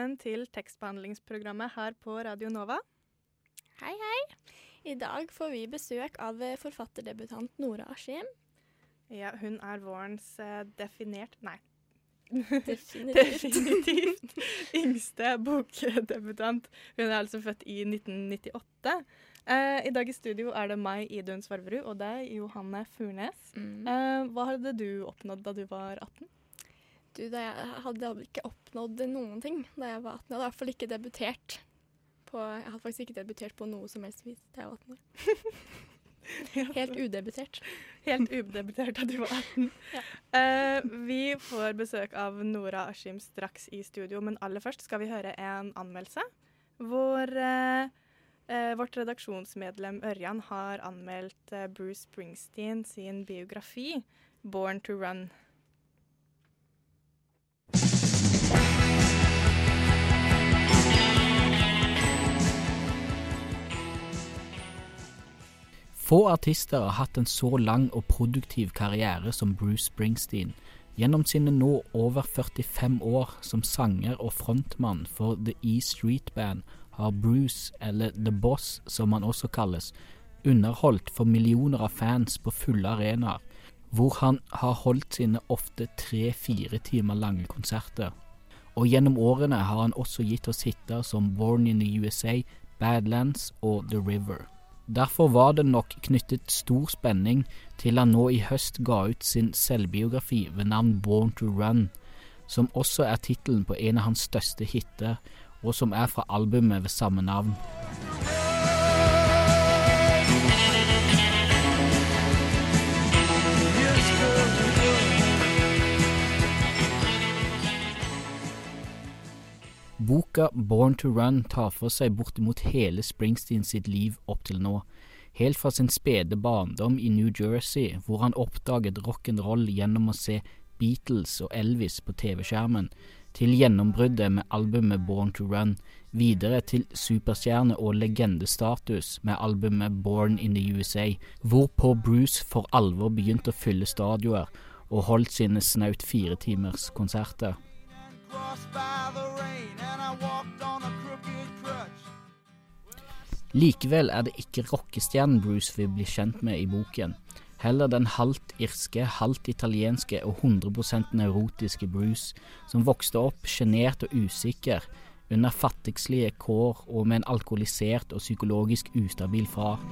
Velkommen til tekstbehandlingsprogrammet her på Radio Nova. Hei, hei. I dag får vi besøk av eh, forfatterdebutant Nora Askim. Ja, hun er vårens eh, definert Nei, Definitivt. definitivt yngste bokdebutant. Hun er altså født i 1998. Eh, I dag i studio er det meg, Idun Svarverud, og deg, Johanne Furnes. Mm. Eh, hva hadde du oppnådd da du var 18? Du, jeg hadde ikke oppnådd noen ting da jeg var 18. Jeg hadde i hvert fall ikke debutert på Jeg hadde faktisk ikke debutert på noe som helst vis da jeg var 18 år. Helt udebutert. Helt udebutert da du var 18. Ja. uh, vi får besøk av Nora Askim straks i studio, men aller først skal vi høre en anmeldelse. Hvor uh, uh, vårt redaksjonsmedlem Ørjan har anmeldt eh, Bruce Springsteen sin biografi 'Born to Run'. Få artister har hatt en så lang og produktiv karriere som Bruce Springsteen. Gjennom sine nå over 45 år som sanger og frontmann for The E Street Band har Bruce, eller The Boss som han også kalles, underholdt for millioner av fans på fulle arenaer, hvor han har holdt sine ofte tre-fire timer lange konserter. Og gjennom årene har han også gitt oss hiter som Born in the USA, Badlands og The River. Derfor var det nok knyttet stor spenning til han nå i høst ga ut sin selvbiografi ved navn Born to Run, som også er tittelen på en av hans største hiter, og som er fra albumet ved samme navn. Boka Born to Run tar for seg bortimot hele Springsteen sitt liv opp til nå, helt fra sin spede barndom i New Jersey, hvor han oppdaget rock'n'roll gjennom å se Beatles og Elvis på TV-skjermen, til gjennombruddet med albumet Born to Run, videre til superstjerne- og legendestatus med albumet Born in the USA, hvorpå Bruce for alvor begynte å fylle stadioner og holdt sine snaut fire timers konserter. Likevel er det ikke rockestjernen Bruce vi blir kjent med i boken, heller den halvt irske, halvt italienske og 100 neurotiske Bruce, som vokste opp sjenert og usikker, under fattigslige kår og med en alkoholisert og psykologisk ustabil far.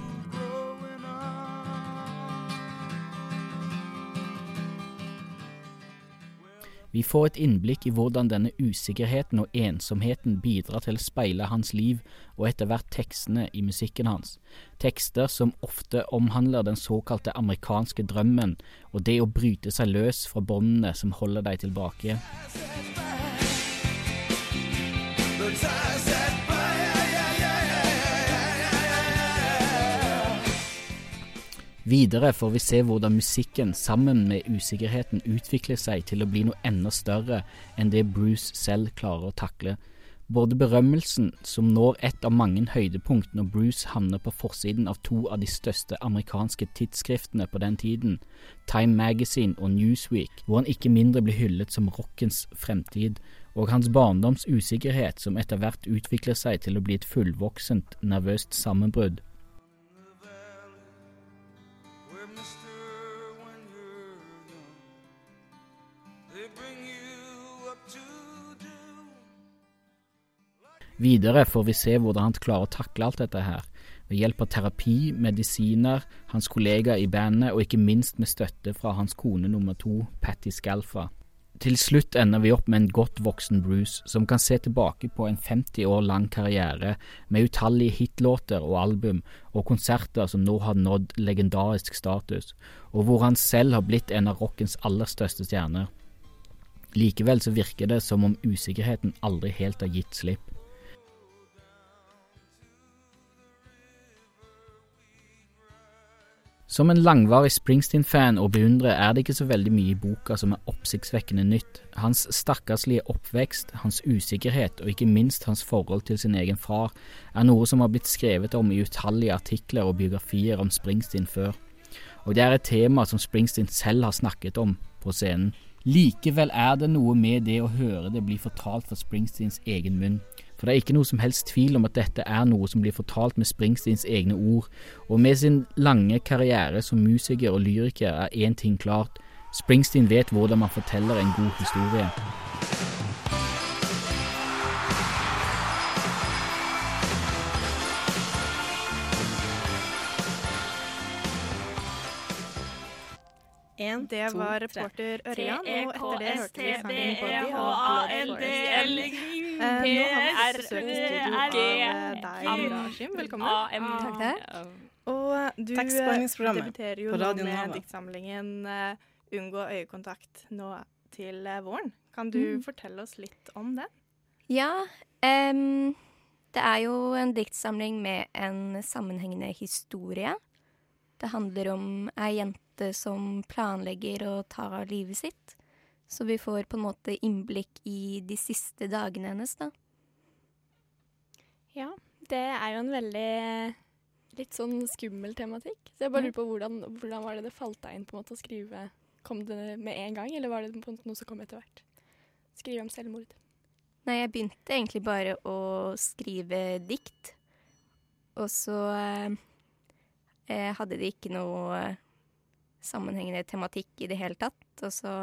Vi får et innblikk i hvordan denne usikkerheten og ensomheten bidrar til å speile hans liv og etter hvert tekstene i musikken hans. Tekster som ofte omhandler den såkalte amerikanske drømmen og det å bryte seg løs fra båndene som holder deg tilbake. Videre får vi se hvordan musikken sammen med usikkerheten utvikler seg til å bli noe enda større enn det Bruce selv klarer å takle. Både berømmelsen, som når et av mange høydepunkt når Bruce havner på forsiden av to av de største amerikanske tidsskriftene på den tiden, Time Magazine og Newsweek, hvor han ikke mindre blir hyllet som rockens fremtid, og hans barndoms usikkerhet som etter hvert utvikler seg til å bli et fullvoksent, nervøst sammenbrudd. Videre får vi se hvordan han klarer å takle alt dette her, ved hjelp av terapi, medisiner, hans kollegaer i bandet og ikke minst med støtte fra hans kone nummer to, Patty Scalfa. Til slutt ender vi opp med en godt voksen Bruce som kan se tilbake på en 50 år lang karriere med utallige hitlåter og album og konserter som nå har nådd legendarisk status, og hvor han selv har blitt en av rockens aller største stjerner. Likevel så virker det som om usikkerheten aldri helt har gitt slipp. Som en langvarig Springsteen-fan og beundrer er det ikke så veldig mye i boka som er oppsiktsvekkende nytt. Hans stakkarslige oppvekst, hans usikkerhet og ikke minst hans forhold til sin egen far er noe som har blitt skrevet om i utallige artikler og biografier om Springsteen før. Og det er et tema som Springsteen selv har snakket om på scenen. Likevel er det noe med det å høre det bli fortalt fra Springsteens egen munn. For det er ikke noe som helst tvil om at dette er noe som blir fortalt med Springsteens egne ord, og med sin lange karriere som musiker og lyriker er én ting klart, Springsteen vet hvordan man forteller en god historie. En, Det to, var reporter Ørjan, og etter det hørte vi sangen på Blood Forest. Eh, Nora Askim. Velkommen. Takk, takk. Og eh, du eh, debuterer jo nå med diktsamlingen 'Unngå øyekontakt' nå til våren. Kan du Mm. fortelle oss litt om det? Ja, det er jo en diktsamling med en sammenhengende historie. Det handler om ei jente som planlegger å ta livet sitt. Så vi får på en måte innblikk i de siste dagene hennes, da. Ja, det er jo en veldig litt sånn skummel tematikk. Så jeg bare lurer på hvordan, hvordan var det det falt deg inn på en måte å skrive Kom det med en gang, eller var det på en måte noe som kom etter hvert? Skrive om selvmord. Nei, jeg begynte egentlig bare å skrive dikt. Og så eh, eh, hadde de ikke noe eh, sammenhengende tematikk i det hele tatt. Og så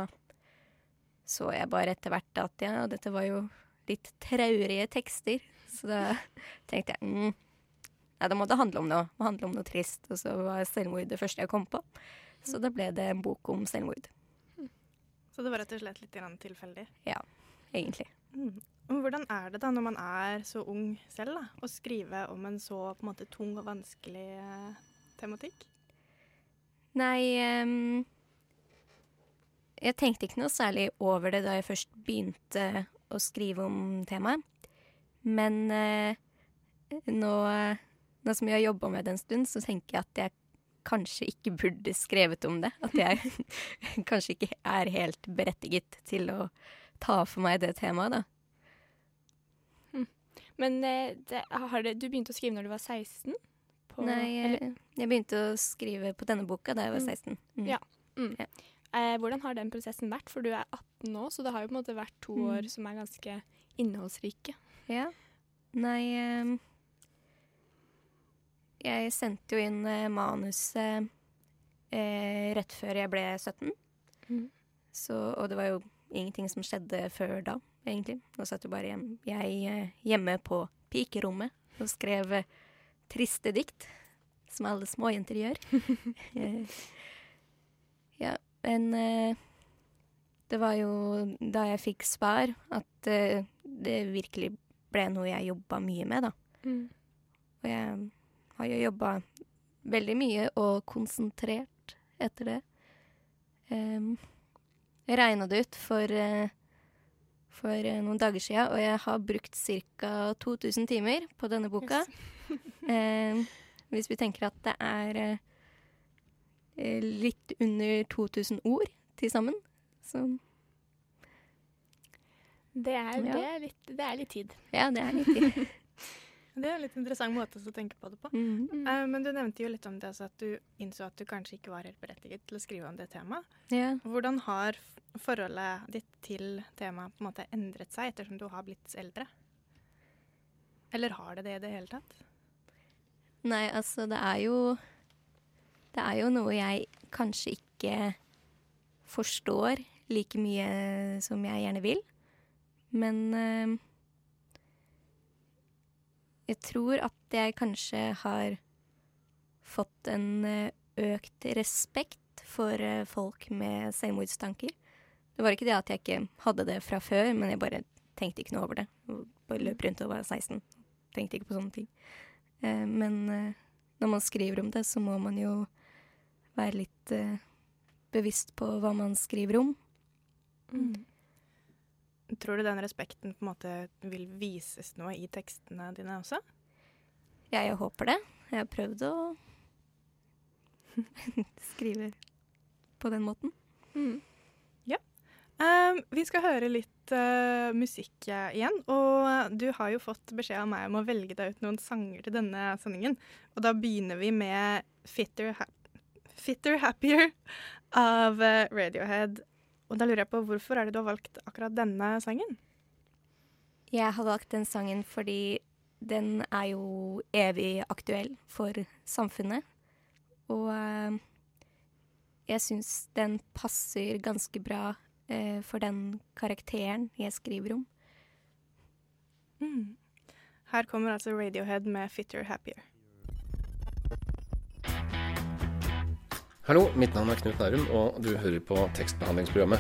så jeg bare etter hvert at ja, dette var jo litt traurige tekster. Så da tenkte jeg mm, nei, da må det handle om noe. Det må handle om noe trist. Og så var selvmord det første jeg kom på. Så da ble det en bok om selvmord, Så det var rett og slett litt grann tilfeldig. egentlig. Mm. Hvordan er det da når man er så ung selv, da, å skrive om en så på en måte tung og vanskelig eh, tematikk? Nei um, Jeg tenkte ikke noe særlig over det da jeg først begynte å skrive om temaet. Men uh, nå, nå som jeg har jobba med det en stund, så tenker jeg at jeg kanskje ikke burde skrevet om det. At jeg kanskje ikke er helt berettiget til å ta for meg det temaet, da. Men eh, det, har det, du begynte å skrive når du var 16? På, Nei, jeg, jeg begynte å skrive på denne boka da jeg var Mm. 16. Mm. Ja. mm. ja. Eh, hvordan har den prosessen vært? For du er 18 nå, så det har jo på en måte vært to Mm. år som er ganske innholdsrike. Ja. Nei eh, Jeg sendte jo inn eh, manuset eh, rett før jeg ble 17. Mm. Så, og det var jo ingenting som skjedde før da, egentlig. Nå satt jo bare hjem, jeg eh, hjemme på pikerommet og skrev eh, triste dikt, som alle småjenter gjør. Eh, ja, men eh, det var jo da jeg fikk svar at eh, det virkelig ble noe jeg jobba mye med, da. Mm. Og jeg har jo jobba veldig mye og konsentrert etter det. Um, jeg regna det ut for, uh, for noen dager sia, og jeg har brukt ca. 2000 timer på denne boka. Em, hvis vi tenker at det er eh, eh, litt under 2000 ord til sammen. Så Det, er, Ja. det, er litt, det er litt tid. ja, det er litt tid. Det er en litt interessant måte å tenke på det på. Mm. Eh, men du nevnte jo litt om det, altså at du innså at du kanskje ikke var helt berettiget til å skrive om det temaet. Yeah. Hvordan har forholdet ditt til temaet på en måte endret seg ettersom du har blitt eldre? Eller har det det i det hele tatt? Nei, altså det er jo Det er jo noe jeg kanskje ikke forstår like mye som jeg gjerne vil. Men øh, jeg tror at jeg kanskje har fått en eh, økt respekt for eh, folk med selvmordstanker. Det var ikke det at jeg ikke hadde det fra før, men jeg bare tenkte ikke noe over det. Bare løp rundt og var 16. Tenkte ikke på sånne ting. Eh, men eh, når man skriver om det, så må man jo være litt eh, bevisst på hva man skriver om. Mm. tror du den respekten på en måte vil vises noe i tekstene dine også? Ja, jeg håper det. Jeg har prøvd å skrive på den måten. Mm. Um, vi skal høre litt uh, musikk uh, igjen, og du har jo fått beskjed av meg om å velge deg ut noen sanger til denne sendingen. Og da begynner vi med Fitter, ha Fitter Happier av uh, Radiohead. Og da lurer jeg på hvorfor er det du har valgt akkurat denne sangen? Jeg har valgt den sangen fordi den er jo evig aktuell for samfunnet. Og eh, jeg syns den passer ganske bra eh, for den karakteren jeg skriver om. Mm. Her kommer altså Radiohead med Fitter Happier. Hallo, mitt navn er Knut Nærum, og du hører på tekstbehandlingsprogrammet.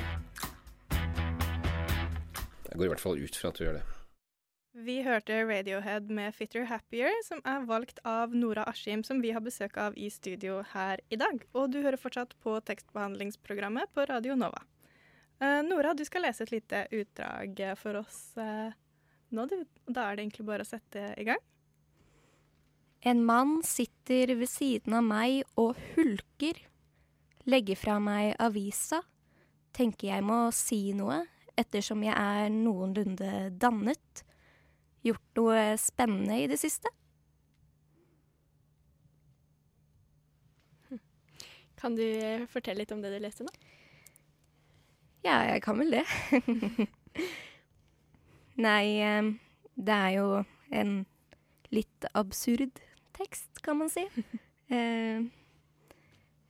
Jeg går i hvert fall ut fra at du gjør det. Vi hørte Radiohead med Fitter Happier, som er valgt av Nora Askim, som vi har besøk av i studio her i dag. Og du hører fortsatt på tekstbehandlingsprogrammet på Radio Nova. Uh, Nora, du skal lese et lite utdrag for oss uh, nå, du. Da er det egentlig bare å sette i gang. En mann sitter ved siden av meg og hulker. Legger fra meg avisa. Tenker jeg må si noe, ettersom jeg er noenlunde dannet. Gjort noe spennende i det siste? Kan du eh, fortelle litt om det du leste nå? Ja, jeg kan vel det. Nei, det er jo en litt absurd tekst, kan man si.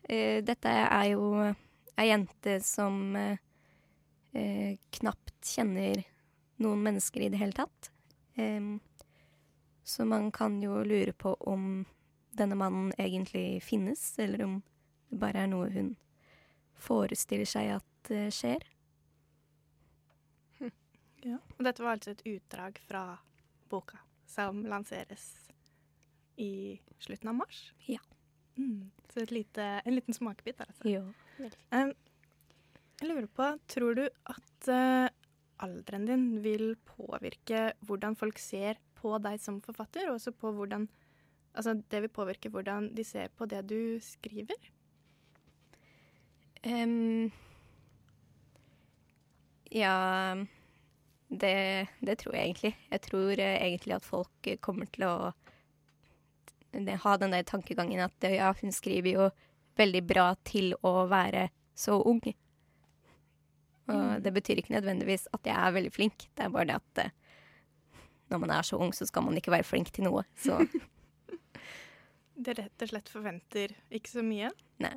Eh, dette er jo ei jente som eh, knapt kjenner noen mennesker i det hele tatt. Så man kan jo lure på om denne mannen egentlig finnes, eller om det bare er noe hun forestiller seg at eh, skjer. Ja. Og dette var altså et utdrag fra boka som lanseres i slutten av mars. Ja. Mm. Så et lite, en liten smakebit der, altså. Jo. Um, jeg lurer på, tror du at eh, alderen din vil påvirke hvordan folk ser på deg som forfatter, og også på hvordan Altså, det vil påvirke hvordan de ser på det du skriver? Em, ja det, det tror jeg egentlig. Jeg tror eh, egentlig at folk kommer til å ha den der tankegangen at eh, ja, hun skriver jo veldig bra til å være så ung. Og det betyr ikke nødvendigvis at jeg er veldig flink, det er bare det at eh, når man er så ung, så skal man ikke være flink til noe. Så Det rett og slett forventer ikke så mye. Nei.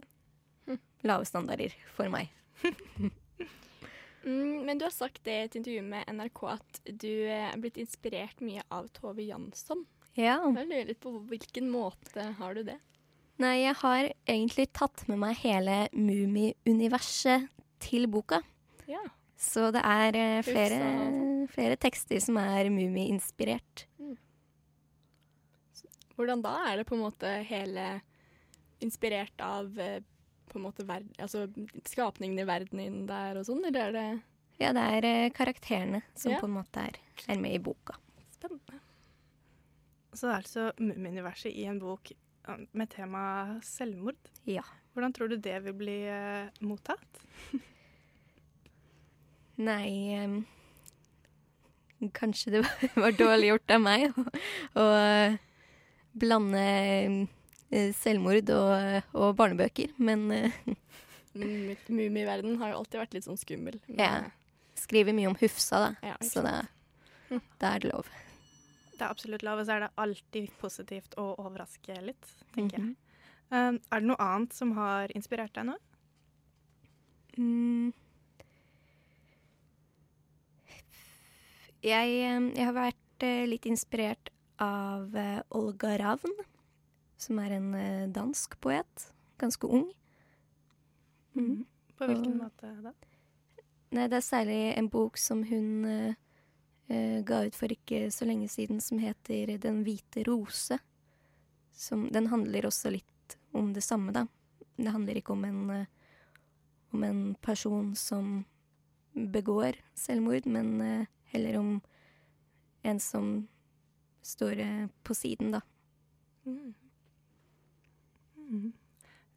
lave standarder for meg. Mm, men du har sagt det i et intervju med NRK at du eh, er blitt inspirert mye av Tove Jansson. Ja. Jeg lurer litt på hvilken måte har du det? Nei, jeg har egentlig tatt med meg hele Mummi-universet til boka. Ja. Så det er eh, flere, flere tekster som er Mummi-inspirert. Hvordan da? Er det på en måte hele inspirert av eh, på en måte verd, altså skapningen i verdenen der og sånn, eller er det Ja, det er eh, karakterene som Ja. på en måte er, er med i boka. spennende? Så det er altså Mummiuniverset i en bok eh, med tema selvmord. Ja. Hvordan tror du det vil bli eh, mottatt? Nei em, Kanskje det var, var dårlig gjort av meg å, å eh, blande eh, selvmord og, og barnebøker, men Mummiverdenen har jo alltid vært litt sånn skummel. Ja. skriver mye om Hufsa, da. Ja, så det, det er det lov. Det er absolutt lov, og så er det alltid positivt å overraske litt, tenker Mhm. jeg. Um, er det noe annet som har inspirert deg nå? Mm. Jeg, eh, jeg har vært eh, litt inspirert av eh, Olga Ravn, som er en eh, dansk poet. Ganske ung. Mm. På hvilken Og- måte da? Nei, det er særlig en bok som hun eh, ga ut for ikke så lenge siden, som heter Den hvite rose. Som, den handler også litt om det samme, da. Det handler ikke om en, uh, om en person som begår selvmord, men uh, heller om en som står på siden, da. Mm. Mm.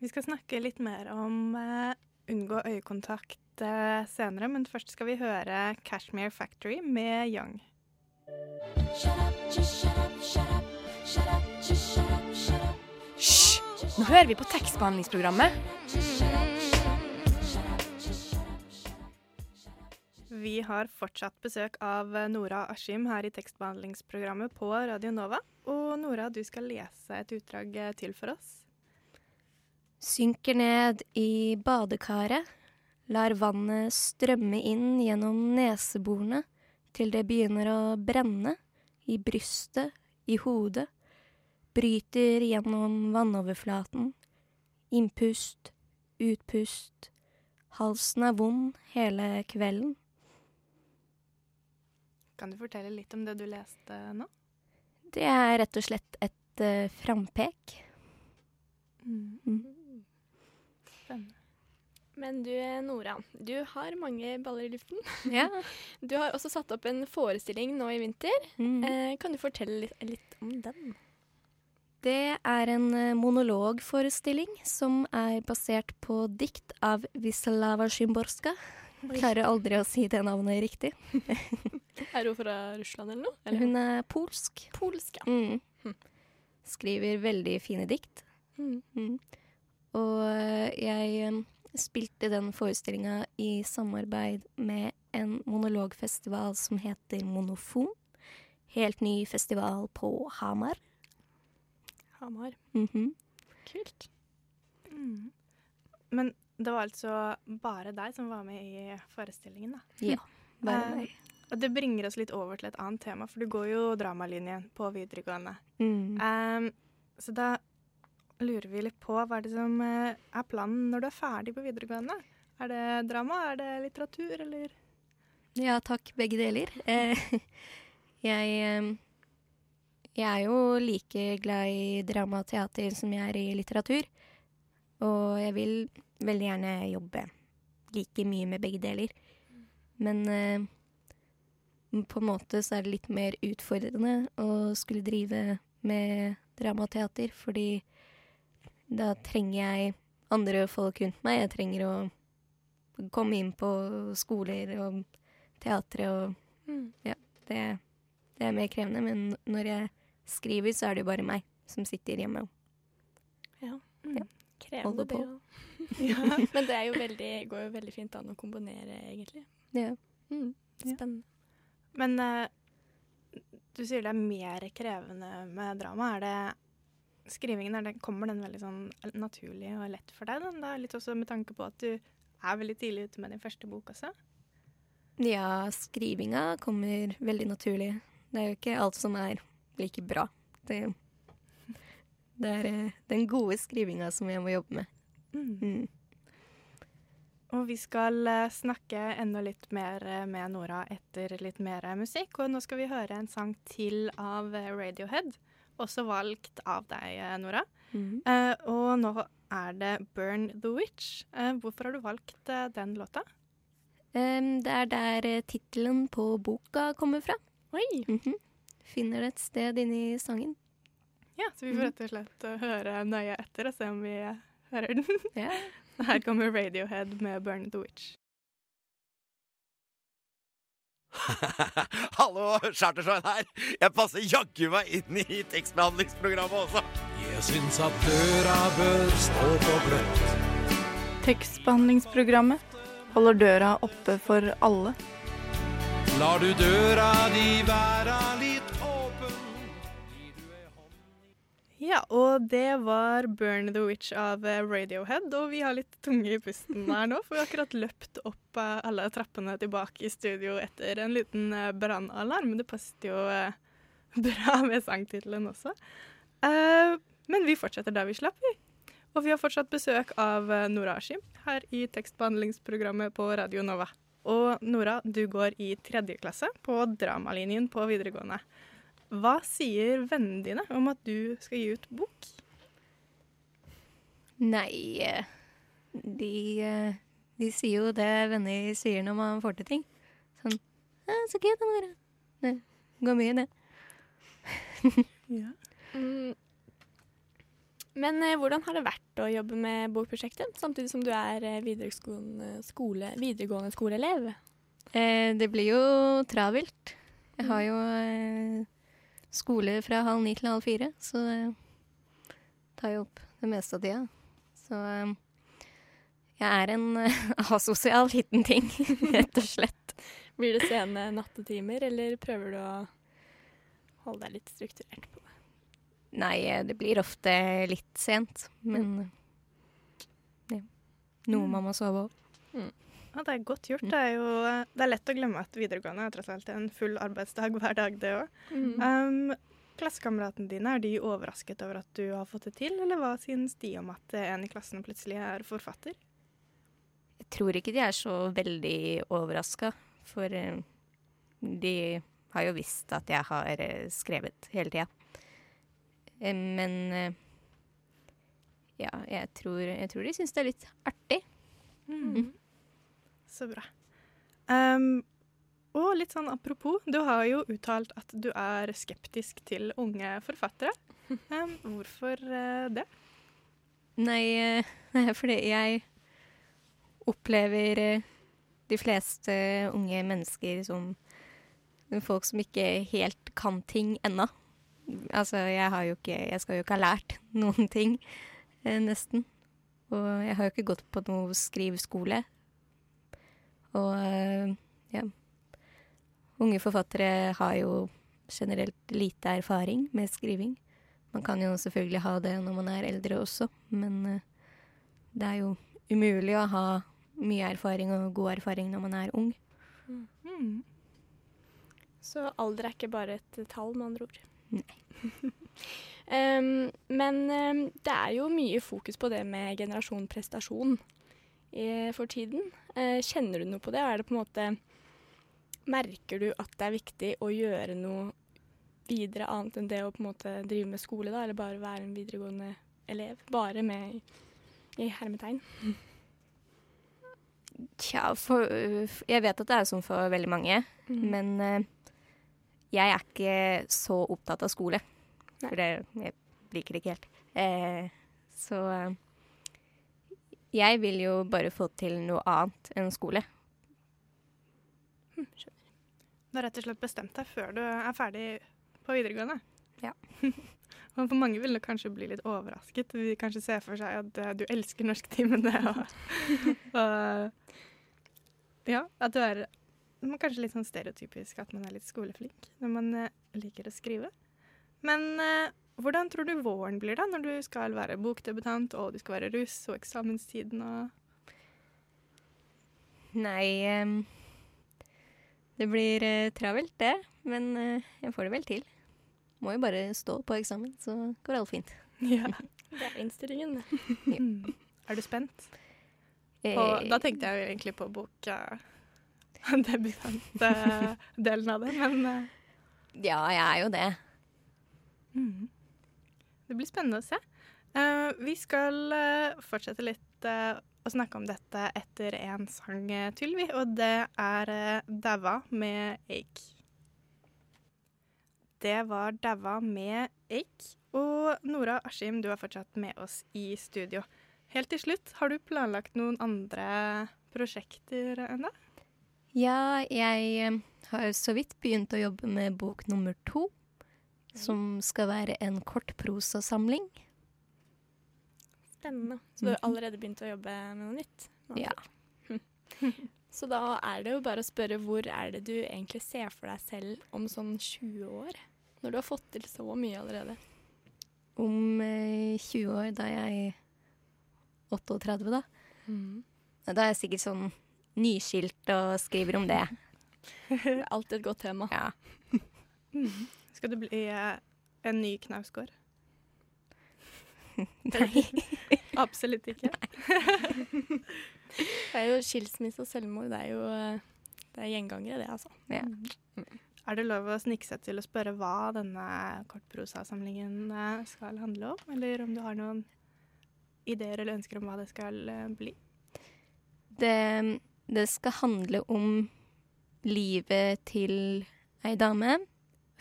Vi skal snakke litt mer om uh, unngå øyekontakt uh, senere, men først skal vi høre Cashmere Factory med Young. Hysj! Nå hører vi på tekstbehandlingsprogrammet. Vi har fortsatt besøk av Nora Askim her i tekstbehandlingsprogrammet på Radio Nova. Og Nora, du skal lese et utdrag til for oss. Synker ned i badekaret, lar vannet strømme inn gjennom neseborene til det begynner å brenne i brystet, i hodet, bryter gjennom vannoverflaten. Innpust, utpust. Halsen er vond hele kvelden. Kan du fortelle litt om det du leste nå? Det er rett og slett et uh, frampek. Mm. Mm. Spennende. Men du Nora, du har mange baller i luften. Ja. Du har også satt opp en forestilling nå i vinter. Mm. Eh, kan du fortelle litt, litt om den? Det er en eh, monologforestilling som er basert på dikt av Wislawa Szymborska. Klarer aldri å si det navnet riktig. Er hun fra Russland eller noe? Eller? Hun er polsk. polsk, ja. Mm. Hm. Skriver veldig fine dikt. Mm. Mm. Og eh, jeg eh, spilte den forestillinga i samarbeid med en monologfestival som heter Monofon. Helt ny festival på Hamar. Hamar. Mhm. Kult. Mm. Men det var altså bare deg som var med i forestillingen, da. Ja. Bare Eh, meg. Og det bringer oss litt over til et annet tema, for du går jo dramalinjen på videregående. Mm. Um, så da lurer vi litt på hva er det som eh, er planen når du er ferdig på videregående? Er det drama, er det litteratur, eller? Ja takk, begge deler. Eh, jeg, eh, jeg er jo like glad i drama og teater som jeg er i litteratur. Og jeg vil veldig gjerne jobbe like mye med begge deler. Men på en måte så er det litt mer utfordrende å skulle drive med drama og teater, fordi da trenger jeg andre folk rundt meg. Jeg trenger å komme inn på skoler og teatre og Mm. det, det er mer krevende. Men når jeg skriver, så er det jo bare meg som sitter hjemme. Ja. Ja. Krevende, på. det ja. Men det jo veldig, går jo veldig fint an å komponere, egentlig. Ja. Mm. Ja. Spennende. Men uh, du sier det er mer krevende med drama. Er det skrivingen, er den kommer den veldig sånn naturlig og lett for deg? Den, da? Litt også med tanke på at du er veldig tidlig ute med din første bok også. ja, skrivinga kommer veldig naturlig. Det er jo ikke alt som er like bra. Det, det er eh, den gode skrivinga som jeg må jobbe med. Mm. Og vi skal eh, snakke enda litt mer eh, med Nora etter litt mer musikk. Og nå skal vi høre en sang til av Radiohead, også valgt av deg, eh, Nora. Mm. Eh, og nå er det Burn the Witch. Eh, hvorfor har du valgt eh, den låta? Um, det er der uh, tittelen på boka kommer fra. Oi! Mhm. Finner det et sted inni sangen. Ja, så vi får rett og slett eh, høre nøye etter og se om vi eh, hører den. Yeah. Her kommer Radiohead med Burn the Witch. Hallo, Chartersveien her. Jeg passer jaggu meg inn i tekstbehandlingsprogrammet også. Jeg syns at døra bør stå på gløtt. Tekstbehandlingsprogrammet holder døra oppe for alle. Lar du døra di være litt Ja, og det var Burn the Witch av eh, Radiohead. Og vi har litt tunge i pusten her nå, for vi har akkurat løpt opp eh, alle trappene tilbake i studio etter en liten brannalarm. brannalarm. Det passet jo eh, bra med sangtittelen også. Eh, men vi fortsetter der vi slapp, vi. Og vi har fortsatt besøk av eh, Nora Askim her i tekstbehandlingsprogrammet på Radio Nova. Og Nora, du går i tredje klasse på dramalinjen på videregående. Hva sier vennene dine om at du skal gi ut bok? Nei, de, eh, De sier jo det venner sier når man får til ting. Sånn «Ja, 'Så gøy, det må være'. Det går mye, det. Ja. Mm. Men eh, hvordan har det vært å jobbe med bokprosjektet, samtidig som du er eh, videregående, skole, videregående skoleelev? Eh, det blir jo travelt. Jeg har jo eh, skole fra halv ni til halv fire, så det tar jo opp det meste av tida. Så eh, jeg er en eh, asosial liten ting, rett og slett. Blir det sene nattetimer, eller prøver du å holde deg litt strukturert på det? Nei, eh, det blir ofte litt sent, men ja. Noe man må sove òg. Ja, det er godt gjort. Det er jo det er lett å glemme at videregående er tross alt en full arbeidsdag hver dag, det òg. Mm. Um, Klassekameratene dine, er de overrasket over at du har fått det til, eller hva synes de om at en i klassen plutselig er forfatter? Jeg tror ikke de er så veldig overraska, for eh, de har jo visst at jeg har eh, skrevet hele tida. Eh, Men eh, ja, jeg tror, jeg tror de syns det er litt artig. Mm. Så bra. Um, og litt sånn apropos, du har jo uttalt at du er skeptisk til unge forfattere. Um, hvorfor uh, det? Nei, eh, er fordi jeg opplever eh, de fleste unge mennesker som folk som ikke helt kan ting ennå. Altså, jeg ikke Jeg skal jo ikke ha lært noen ting, nesten. Og jeg har jo ikke gått på noe skriveskole. Og eh, ja. Unge forfattere har jo generelt lite erfaring med skriving. Man kan jo selvfølgelig ha det når man er eldre også, men eh, det er jo umulig å ha mye erfaring og god erfaring når man er ung. Mm. Så alder er ikke bare et tall, med andre ord. Nei. um, men um, det er jo mye fokus på det med generasjon prestasjon i, for tiden. Eh, kjenner du noe på det? Og er det på en måte Merker du at det er viktig å gjøre noe videre annet enn det å på en måte drive med skole, da? Eller bare være en videregående elev? Bare med i hermetegn. Tja, for, jeg vet at det er sånn for veldig mange, Mm. men eh, jeg er ikke så opptatt av skole. For det, jeg liker det ikke helt. Eh, så jeg vil jo bare få til noe annet enn skole. Du har rett og slett bestemt deg før du er ferdig på videregående. Ja. og for mange vil det kanskje bli litt overrasket. De kanskje ser for seg at eh, du elsker norsktimene. Og, og ja, at du er kanskje litt sånn stereotypisk at man er litt skoleflink når man eh, liker å skrive. Men eh, hvordan tror du våren blir da, når du skal være bokdebutant og du skal være russ og eksamenstiden og Nei um, Det blir uh, travelt, det. Men uh, jeg får det vel til. Må jo bare stå på eksamen, så går alt fint. Ja. Det er innstillingen. ja. Er du spent? På, da tenkte jeg jo egentlig på bokdebutantdelen av det, men eh, Ja, jeg er jo det. mm. Det blir spennende å se. Uh, vi skal uh, fortsette litt uh, å snakke om dette etter en sang til, vi, og det er 'Daua' med Eik. Det var 'Daua' med Eik. Og Nora Askim, du er fortsatt med oss i studio. Helt til slutt, har du planlagt noen andre prosjekter ennå? Ja, jeg har så vidt begynt å jobbe med bok nummer to. Som skal være en kortprosasamling. Spennende. Så du har allerede begynt å jobbe med noe nytt? Ja. Så da er det jo bare å spørre hvor er det du egentlig ser for deg selv om sånn 20 år? Når du har fått til så mye allerede. Om eh, 20 år, da er jeg 38, da. Da er jeg sikkert sånn nyskilt og skriver om det. Alltid et godt tema. Ja. Mm. Skal det bli eh, en ny Knausgård? Nei. Absolutt ikke. Det er jo skilsmisse og selvmord. Det er jo det er gjengangere, det, altså. Ja. Er det lov å snike seg til å spørre hva denne kortprosasamlingen eh, skal handle om? Eller om du har noen ideer eller ønsker om hva det skal eh, bli? Det, det skal handle om livet til ei dame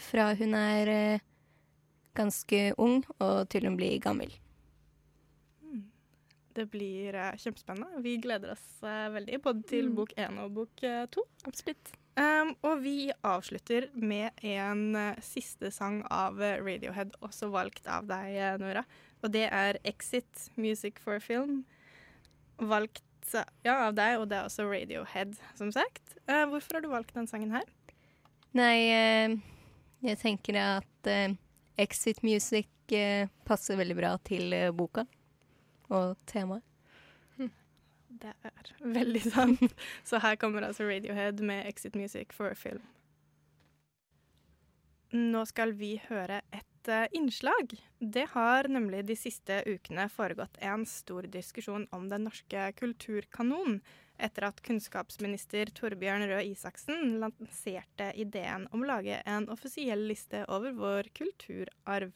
fra hun er eh, ganske ung og til hun blir gammel. Det blir eh, kjempespennende. Vi gleder oss eh, veldig både til Mm. bok én og bok to. Absolutt. Um, og vi avslutter med en uh, siste sang av Radiohead, også valgt av deg, Nora. Og det er 'Exit Music for Film'. Valgt ja, av deg, og det er også Radiohead, som sagt. Uh, hvorfor har du valgt den sangen her? Nei, jeg tenker at eh, Exit Music eh, passer veldig bra til eh, boka og temaet. Det er veldig sant. Så her kommer altså Radiohead med 'Exit Music for Film'. Nå skal vi høre et uh, innslag. Det har nemlig de siste ukene foregått en stor diskusjon om den norske kulturkanonen, etter at kunnskapsminister Torbjørn Røe Isaksen lanserte ideen om å lage en offisiell liste over vår kulturarv.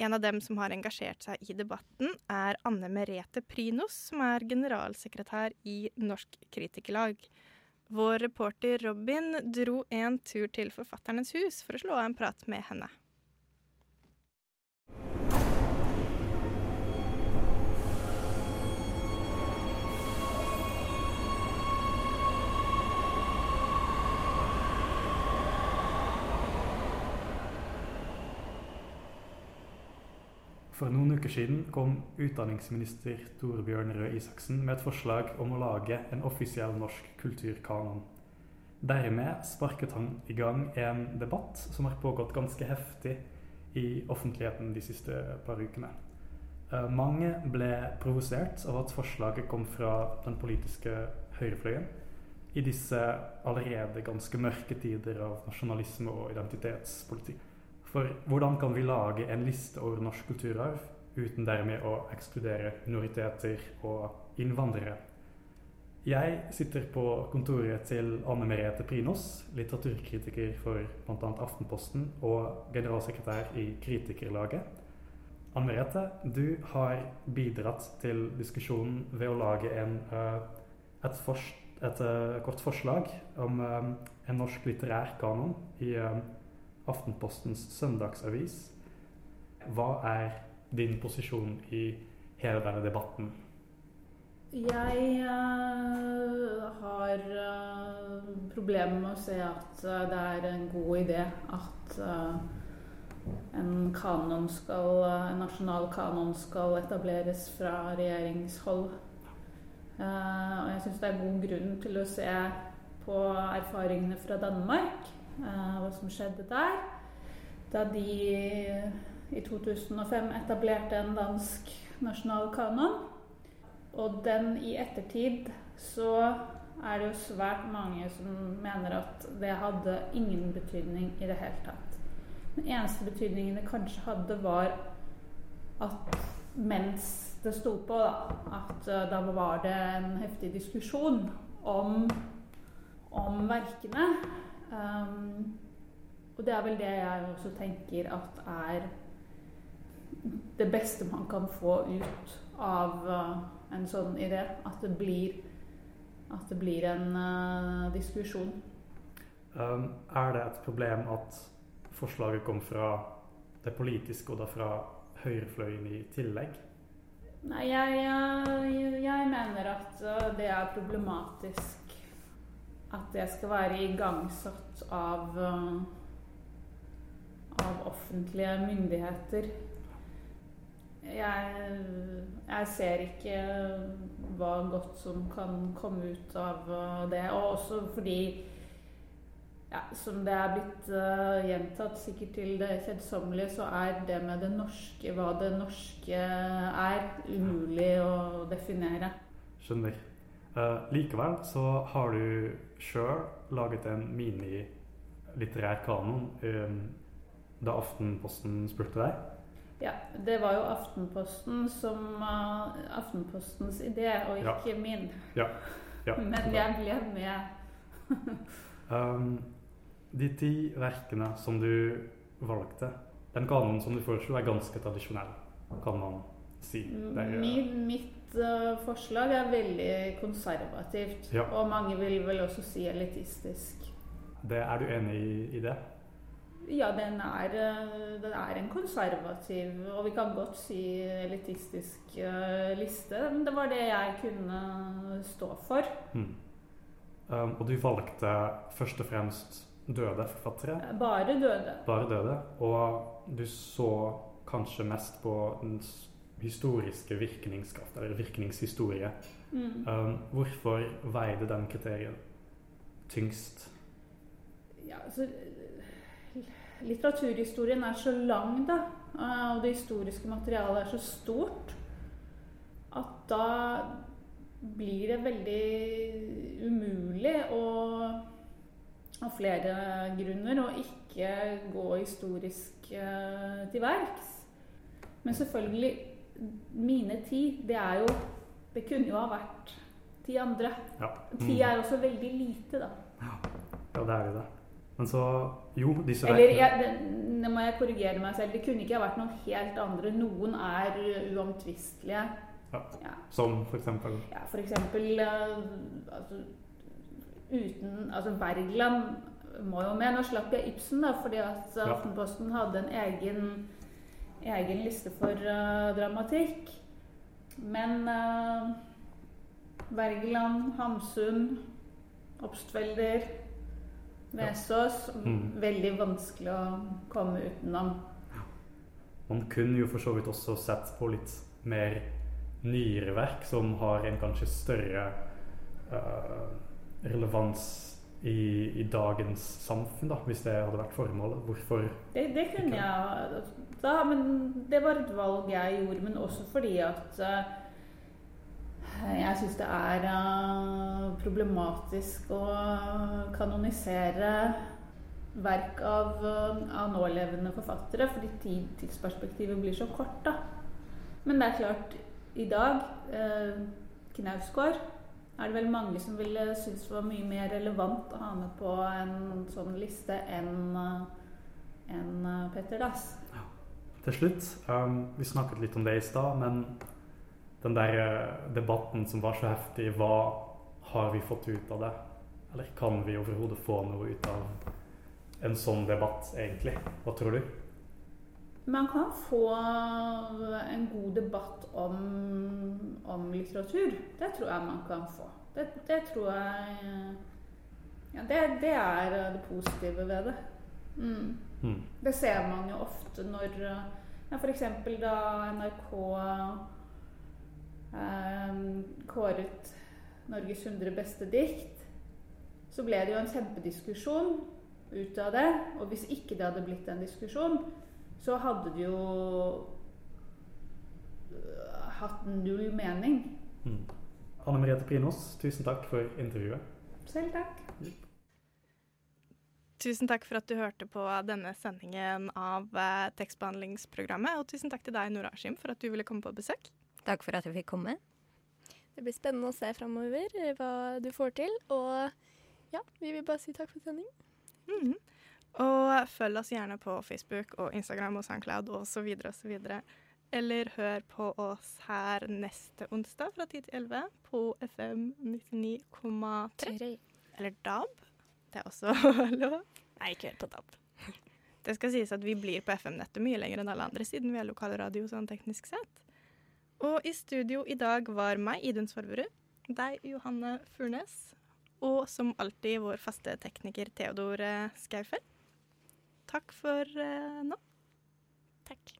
En av dem som har engasjert seg i debatten, er Anne Merete Prinos, som er generalsekretær i Norsk Kritikerlag. Vår reporter Robin dro en tur til Forfatternes hus for å slå av en prat med henne. For noen uker siden kom utdanningsminister Torbjørn Røe Isaksen med et forslag om å lage en offisiell norsk kulturkanon. Dermed sparket han i gang en debatt som har pågått ganske heftig i offentligheten de siste par ukene. Eh, Mange ble provosert av at forslaget kom fra den politiske høyrefløyen i disse allerede ganske mørke tider av nasjonalisme og identitetspolitikk. For hvordan kan vi lage en liste over norsk kulturarv uten dermed å ekskludere minoriteter og innvandrere? Jeg sitter på kontoret til Anne Merete Prinos, litteraturkritiker for bl.a. Aftenposten og generalsekretær i Kritikerlaget. Anne Merete, du har bidratt til diskusjonen ved å lage en, eh, et, fors et eh, kort forslag om eh, en norsk litterær kanon i Aftenpostens søndagsavis. Hva er din posisjon i hele denne debatten? Jeg uh, har uh, problemer med å se at uh, det er en god idé at en kanon skal, en nasjonal kanon skal etableres fra regjeringshold. Og jeg syns det er god grunn til å se på erfaringene fra Danmark, hva som skjedde der. Da de i 2005 etablerte en dansk nasjonal kanon. Og den i ettertid så er det jo svært mange som mener at det hadde ingen betydning i det hele tatt. Den eneste betydningen det kanskje hadde, var at mens det sto på, da, at uh, da var det en heftig diskusjon om, om verkene. Um, og det er vel det jeg også tenker at er det beste man kan få ut av uh, en sånn idé. At det blir, at det blir en uh, diskusjon. Um, er det et problem at forslaget kom fra det politiske, og da fra høyrefløyen i tillegg? Nei, jeg, jeg, jeg mener at det er problematisk at det skal være igangsatt av, uh, av offentlige myndigheter. Jeg, jeg, ser ikke hva godt som kan komme ut av uh, det. Og også fordi, ja, som det er blitt uh, gjentatt sikkert til det kjedsommelige, så er det med det norske, hva det norske er, umulig å definere. Skjønner. Uh, likevel så har du sjøl laget en minilitterær kanon um, da Aftenposten spurte deg. Ja, det var jo Aftenposten som uh, Aftenpostens idé, og ikke Ja. min. Ja. ja. Men jeg ble med. Um, de ti verkene som du valgte, den kanonen som du foreslo, er ganske tradisjonell, kan man si? Er, Min, mitt eh, forslag er veldig konservativt. Ja. Og mange vil vel også si elitistisk. det, er du enig i, i det? Ja, den er, eh, den er en konservativ, og vi kan godt si elitistisk eh, liste. Men det var det jeg kunne stå for. Mm. Um, og du valgte først og fremst døde forfattere. Bare døde. Bare døde. Og du så kanskje mest på historiske virkningskraft, eller virkningshistorie. Mm. Um, hvorfor veide den kriteriet tyngst? Ja, altså, litteraturhistorien er så lang, da, og det historiske materialet er så stort, at da blir det veldig umulig å av flere grunner å ikke gå historisk eh, til verks. Men selvfølgelig, mine ti, det er jo Det kunne jo ha vært ti andre. Ja. Ti Mm. er også veldig lite, da. Ja, det er jo det. Men så Jo, disse Eller jeg, nå må jeg korrigere meg selv. Det kunne ikke ha vært noen helt andre. Noen er uomtvistelige. ja. Ja. Som for eksempel Ja, for eksempel eh, altså, uten Altså Wergeland må jo med. Nå slapp jeg Ibsen, da, fordi at. Aftenposten hadde en egen, egen liste for uh, dramatikk. Men uh, Wergeland, Hamsun, Obstfelder, Vesaas Mm. Veldig vanskelig å komme utenom. Man kunne jo for så vidt også sett på litt mer nyere verk som har en kanskje større uh, relevans i, i dagens samfunn, da, hvis det hadde vært formålet. Hvorfor Det, det kunne jeg da, men det var et valg jeg gjorde, men også fordi at eh, jeg syns det er eh, problematisk å kanonisere verk av, eh, av nålevende forfattere, fordi tid, tidsperspektivet blir så kort. da. Men det er klart, i dag eh, Knausgård er det vel mange som ville synes var mye mer relevant å ha med på en sånn liste enn en Petter Dass. Til slutt, um, vi snakket litt om det i stad, men den der eh, debatten som var så heftig, hva har vi fått ut av det? Eller kan vi overhodet få noe ut av en sånn debatt, egentlig? Hva tror du? Man kan få en god debatt om, om litteratur. Det tror jeg man kan få. Det, det tror jeg ja, det, det er det positive ved det. Mm. Mm. Det ser man jo ofte når ja, F.eks. da NRK eh, kåret Norges 100 beste dikt, så ble det jo en kjempediskusjon ut av det. Og hvis ikke det hadde blitt en diskusjon, så hadde det jo hatt null mening. Mm. Anne Merete Prinos, tusen takk for intervjuet. Selv takk. Tusen takk for at du hørte på denne sendingen av eh, tekstbehandlingsprogrammet. Og tusen takk til deg, Nora Askim, for at du ville komme på besøk. Takk for at jeg fikk komme. Det blir spennende å se framover eh, hva du får til. Og ja, vi vil bare si takk for sending. -hmm. Og følg oss gjerne på Facebook og Instagram og SoundCloud osv. osv. Eller hør på oss her neste onsdag fra 10 til 11 på FM 99,3. Eller DAB. Det er også lov. Nei, ikke helt på topp. Det skal sies at vi blir på FM-nettet mye lenger enn alle andre, siden vi er lokalradio sånn teknisk sett. Og i studio i dag var meg, Idun Svorverud, deg, Johanne Furnes, og som alltid vår faste tekniker Theodor Skaufeld. Takk for eh, nå. Takk.